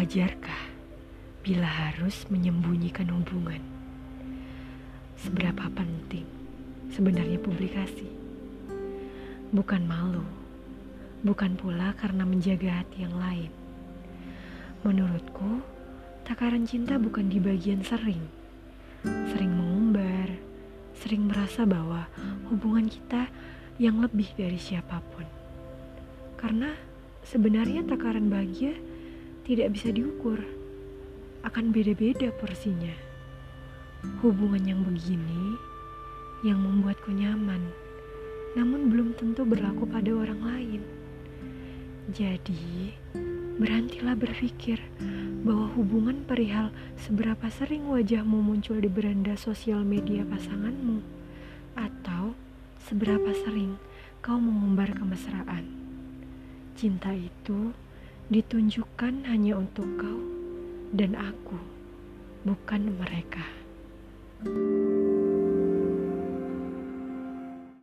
Wajarkah bila harus menyembunyikan hubungan? Seberapa penting sebenarnya publikasi? Bukan malu, bukan pula karena menjaga hati yang lain. Menurutku, takaran cinta bukan di bagian sering, sering mengumbar, sering merasa bahwa hubungan kita yang lebih dari siapa pun. Karena sebenarnya takaran bahagia tidak bisa diukur. Akan beda-beda porsinya. Hubungan yang begini yang membuatku nyaman, namun belum tentu berlaku pada orang lain. Jadi, berhentilah berpikir bahwa hubungan perihal seberapa sering wajahmu muncul di beranda sosial media pasanganmu, atau seberapa sering kau mengumbar kemesraan. Cinta itu ditunjukkan hanya untuk kau dan aku, bukan mereka. thank you